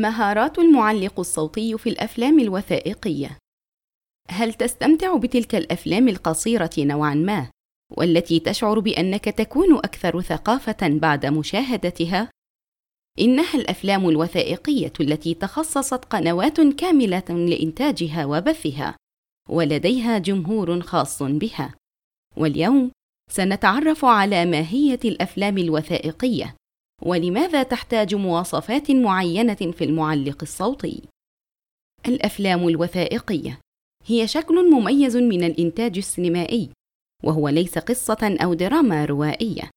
مهارات المعلق الصوتي في الأفلام الوثائقية. هل تستمتع بتلك الأفلام القصيرة نوعا ما والتي تشعر بأنك تكون أكثر ثقافة بعد مشاهدتها؟ إنها الأفلام الوثائقية التي تخصصت قنوات كاملة لإنتاجها وبثها ولديها جمهور خاص بها. واليوم سنتعرف على ماهية الأفلام الوثائقية. ولماذا تحتاج مواصفات معينة في المعلق الصوتي؟ الأفلام الوثائقية هي شكل مميز من الإنتاج السينمائي وهو ليس قصة أو دراما روائية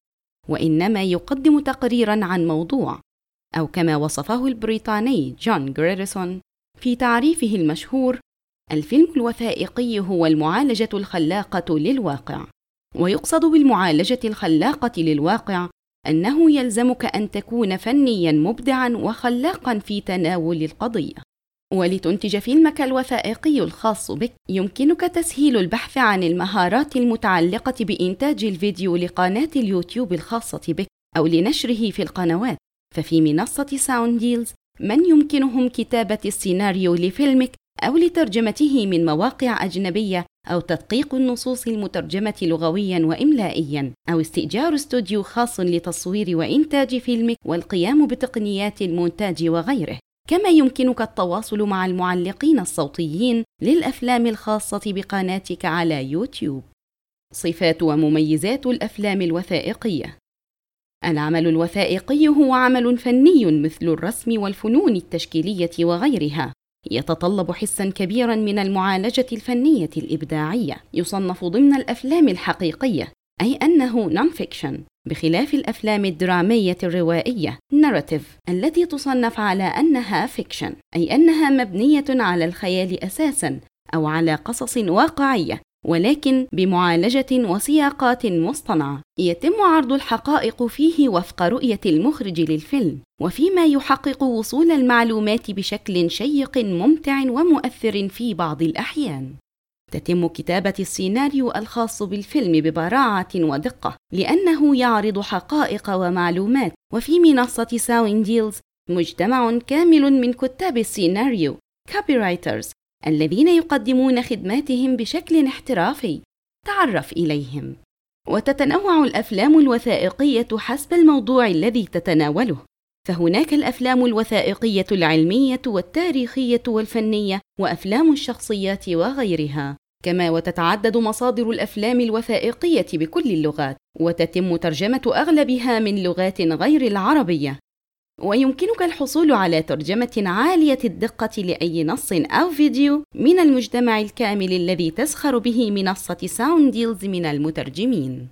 وإنما يقدم تقريرا عن موضوع أو كما وصفه البريطاني جون جريرسون في تعريفه المشهور الفيلم الوثائقي هو المعالجة الخلاقة للواقع ويقصد بالمعالجة الخلاقة للواقع أنه يلزمك أن تكون فنيا مبدعا وخلاقا في تناول القضية. ولتنتج فيلمك الوثائقي الخاص بك يمكنك تسهيل البحث عن المهارات المتعلقة بإنتاج الفيديو لقناة اليوتيوب الخاصة بك أو لنشره في القنوات. ففي منصة Sound Deals من يمكنهم كتابة السيناريو لفيلمك أو لترجمته من مواقع أجنبية أو تدقيق النصوص المترجمة لغويا وإملائيا أو استئجار استوديو خاص لتصوير وإنتاج فيلمك والقيام بتقنيات المونتاج وغيره. كما يمكنك التواصل مع المعلقين الصوتيين للأفلام الخاصة بقناتك على يوتيوب. صفات ومميزات الأفلام الوثائقية. العمل الوثائقي هو عمل فني مثل الرسم والفنون التشكيلية وغيرها. يتطلب حسا كبيرا من المعالجة الفنية الإبداعية يصنف ضمن الأفلام الحقيقية أي أنه non-fiction بخلاف الأفلام الدرامية الروائية narrative التي تصنف على أنها fiction أي أنها مبنية على الخيال أساسا أو على قصص واقعية. ولكن بمعالجة وسياقات مصطنعة يتم عرض الحقائق فيه وفق رؤية المخرج للفيلم وفيما يحقق وصول المعلومات بشكل شيق ممتع ومؤثر في بعض الأحيان. تتم كتابة السيناريو الخاص بالفيلم ببراعة ودقة لأنه يعرض حقائق ومعلومات وفي منصة ساوين ديلز مجتمع كامل من كتاب السيناريو كوبي الذين يقدمون خدماتهم بشكل احترافي. تعرف إليهم. وتتنوع الأفلام الوثائقية حسب الموضوع الذي تتناوله. فهناك الأفلام الوثائقية العلمية والتاريخية والفنية وأفلام الشخصيات وغيرها. كما وتتعدد مصادر الأفلام الوثائقية بكل اللغات وتتم ترجمة أغلبها من لغات غير العربية. ويمكنك الحصول على ترجمة عالية الدقة لأي نص أو فيديو من المجتمع الكامل الذي تسخر به منصة Sound Deals من المترجمين.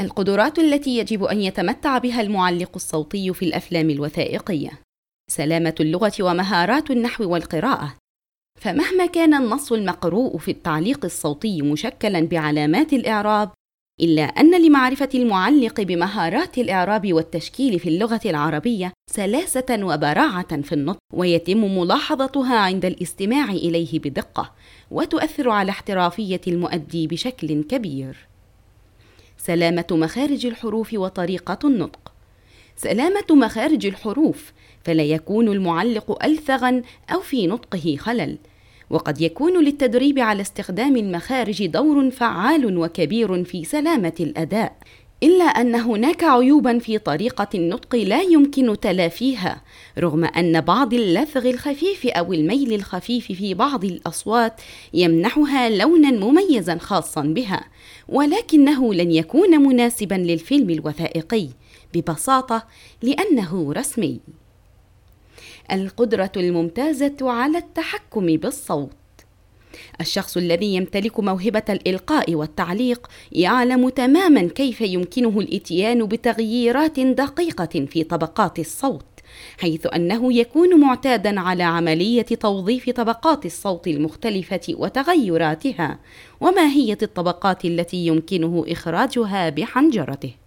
القدرات التي يجب أن يتمتع بها المعلق الصوتي في الأفلام الوثائقية: سلامة اللغة ومهارات النحو والقراءة. فمهما كان النص المقروء في التعليق الصوتي مشكلا بعلامات الإعراب، إلا أن لمعرفة المعلق بمهارات الإعراب والتشكيل في اللغة العربية سلاسة وبراعة في النطق ويتم ملاحظتها عند الاستماع إليه بدقة وتؤثر على احترافية المؤدي بشكل كبير. سلامة مخارج الحروف وطريقة النطق سلامة مخارج الحروف فلا يكون المعلق ألثغا أو في نطقه خلل وقد يكون للتدريب على استخدام المخارج دور فعال وكبير في سلامة الأداء إلا أن هناك عيوبا في طريقة النطق لا يمكن تلافيها رغم أن بعض اللثغ الخفيف أو الميل الخفيف في بعض الأصوات يمنحها لونا مميزا خاصا بها ولكنه لن يكون مناسبا للفيلم الوثائقي ببساطة لأنه رسمي. القدرة الممتازة على التحكم بالصوت. الشخص الذي يمتلك موهبة الإلقاء والتعليق يعلم تماما كيف يمكنه الإتيان بتغييرات دقيقة في طبقات الصوت حيث أنه يكون معتادا على عملية توظيف طبقات الصوت المختلفة وتغيراتها وماهية الطبقات التي يمكنه إخراجها بحنجرته.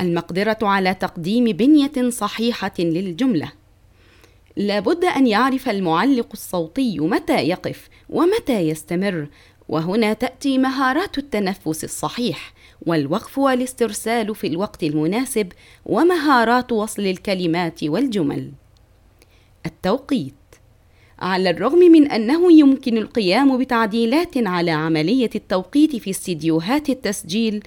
المقدرة على تقديم بنية صحيحة للجملة. لابد أن يعرف المعلق الصوتي متى يقف ومتى يستمر وهنا تأتي مهارات التنفس الصحيح والوقف والاسترسال في الوقت المناسب ومهارات وصل الكلمات والجمل. التوقيت. على الرغم من أنه يمكن القيام بتعديلات على عملية التوقيت في استديوهات التسجيل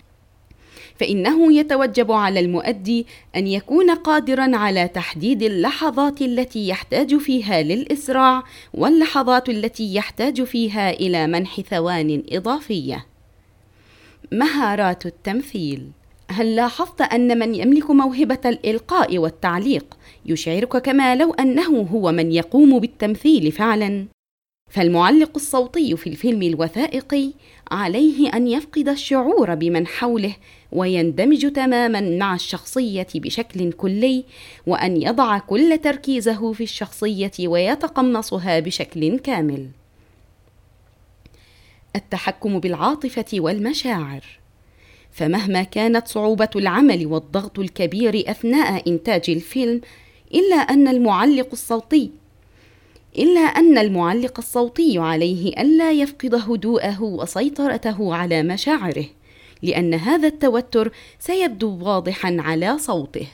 فإنه يتوجب على المؤدي أن يكون قادرا على تحديد اللحظات التي يحتاج فيها للإسراع واللحظات التي يحتاج فيها إلى منح ثوان إضافية. مهارات التمثيل. هل لاحظت أن من يملك موهبة الإلقاء والتعليق؟ يشعرك كما لو أنه هو من يقوم بالتمثيل فعلا. فالمعلق الصوتي في الفيلم الوثائقي عليه أن يفقد الشعور بمن حوله ويندمج تماما مع الشخصية بشكل كلي وأن يضع كل تركيزه في الشخصية ويتقمصها بشكل كامل. التحكم بالعاطفة والمشاعر. فمهما كانت صعوبة العمل والضغط الكبير أثناء إنتاج الفيلم إلا أن المعلق الصوتي إلا أن المعلق الصوتي عليه ألا يفقد هدوءه وسيطرته على مشاعره لأن هذا التوتر سيبدو واضحا على صوته.